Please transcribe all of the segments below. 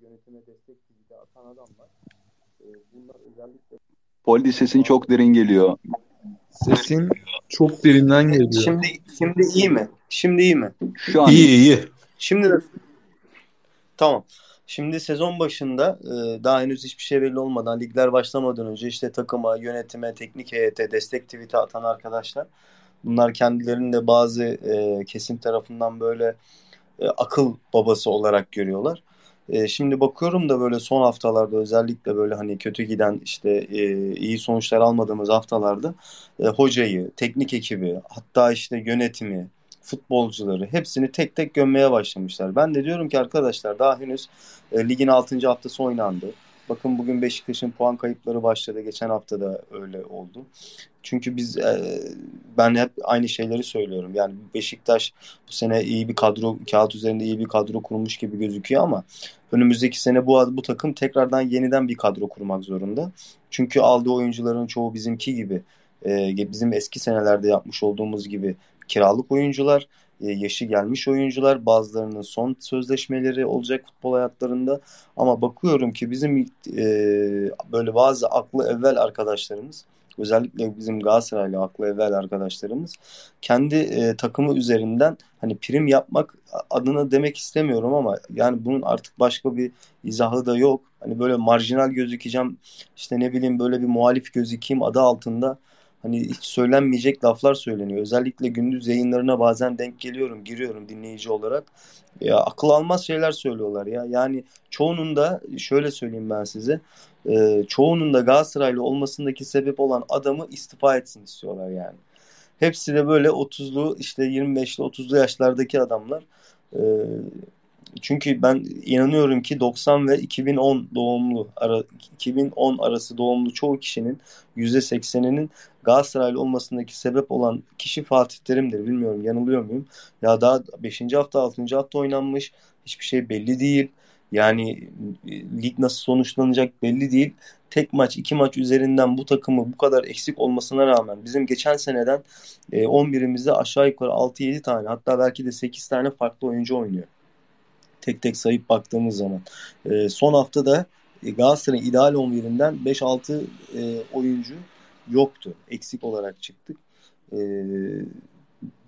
yönetime destek gibi atan adamlar. E, bunlar özellikle Poldi sesin çok derin geliyor. Sesin çok derinden geliyor. Şimdi şimdi iyi mi? Şimdi iyi mi? Şu an İyi iyi. Şimdi de tamam. Şimdi sezon başında e, daha henüz hiçbir şey belli olmadan ligler başlamadan önce işte takıma, yönetime, teknik heyete destek tweet'i atan arkadaşlar. Bunlar kendilerini de bazı e, kesim tarafından böyle e, akıl babası olarak görüyorlar. E, şimdi bakıyorum da böyle son haftalarda özellikle böyle hani kötü giden işte e, iyi sonuçlar almadığımız haftalarda e, hocayı, teknik ekibi, hatta işte yönetimi, futbolcuları hepsini tek tek gömmeye başlamışlar. Ben de diyorum ki arkadaşlar daha henüz e, ligin 6. haftası oynandı. Bakın bugün Beşiktaş'ın puan kayıpları başladı. Geçen hafta da öyle oldu. Çünkü biz e, ben hep aynı şeyleri söylüyorum. Yani Beşiktaş bu sene iyi bir kadro, kağıt üzerinde iyi bir kadro kurmuş gibi gözüküyor ama önümüzdeki sene bu bu takım tekrardan yeniden bir kadro kurmak zorunda. Çünkü aldığı oyuncuların çoğu bizimki gibi, e, bizim eski senelerde yapmış olduğumuz gibi kiralık oyuncular, yaşı gelmiş oyuncular, bazılarının son sözleşmeleri olacak futbol hayatlarında. Ama bakıyorum ki bizim e, böyle bazı aklı evvel arkadaşlarımız, özellikle bizim Galatasaraylı aklı evvel arkadaşlarımız kendi e, takımı üzerinden hani prim yapmak adına demek istemiyorum ama yani bunun artık başka bir izahı da yok. Hani böyle marjinal gözükeceğim işte ne bileyim böyle bir muhalif gözükeyim adı altında hani hiç söylenmeyecek laflar söyleniyor. Özellikle gündüz yayınlarına bazen denk geliyorum, giriyorum dinleyici olarak. Ya akıl almaz şeyler söylüyorlar ya. Yani çoğunun da şöyle söyleyeyim ben size. E, çoğunun da Galatasaraylı olmasındaki sebep olan adamı istifa etsin istiyorlar yani. Hepsi de böyle 30'lu işte 25'li 30'lu yaşlardaki adamlar. E, çünkü ben inanıyorum ki 90 ve 2010 doğumlu ara, 2010 arası doğumlu çoğu kişinin %80'inin Galatasaraylı olmasındaki sebep olan kişi Fatih Terim'dir. Bilmiyorum yanılıyor muyum? Ya daha 5. hafta 6. hafta oynanmış. Hiçbir şey belli değil. Yani lig nasıl sonuçlanacak belli değil. Tek maç, iki maç üzerinden bu takımı bu kadar eksik olmasına rağmen bizim geçen seneden 11'imizde aşağı yukarı 6-7 tane hatta belki de 8 tane farklı oyuncu oynuyor tek tek sayıp baktığımız zaman. E, son hafta da Galatasaray'ın ideal 11'inden 5-6 e, oyuncu yoktu. Eksik olarak çıktık. E,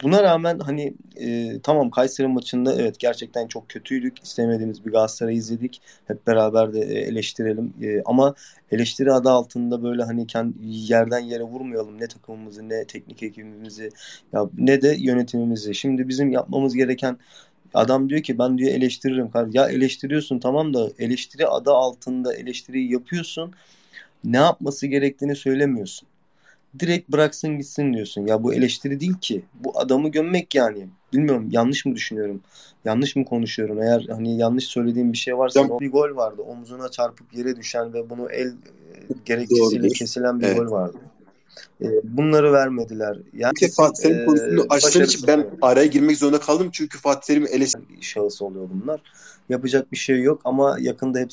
buna rağmen hani e, tamam Kayseri maçında evet gerçekten çok kötüydük. İstemediğimiz bir Galatasaray izledik. Hep beraber de eleştirelim. E, ama eleştiri adı altında böyle hani kendi yerden yere vurmayalım ne takımımızı ne teknik ekibimizi ya ne de yönetimimizi. Şimdi bizim yapmamız gereken Adam diyor ki ben diyor eleştiririm. Ya eleştiriyorsun tamam da eleştiri adı altında eleştiriyi yapıyorsun. Ne yapması gerektiğini söylemiyorsun. Direkt bıraksın gitsin diyorsun. Ya bu eleştiri değil ki. Bu adamı gömmek yani. Bilmiyorum yanlış mı düşünüyorum? Yanlış mı konuşuyorum? Eğer hani yanlış söylediğim bir şey varsa ya, bir gol vardı. Omzuna çarpıp yere düşen ve bunu el gerekçesiyle Doğrudur. kesilen bir evet. gol vardı. E, bunları vermediler. Yani Peki Fatih Terim e, pozisyonunu açtığın için ben araya girmek zorunda kaldım çünkü Fatih Terim eleştirdi. Şahıs oluyor bunlar. Yapacak bir şey yok ama yakında hepsi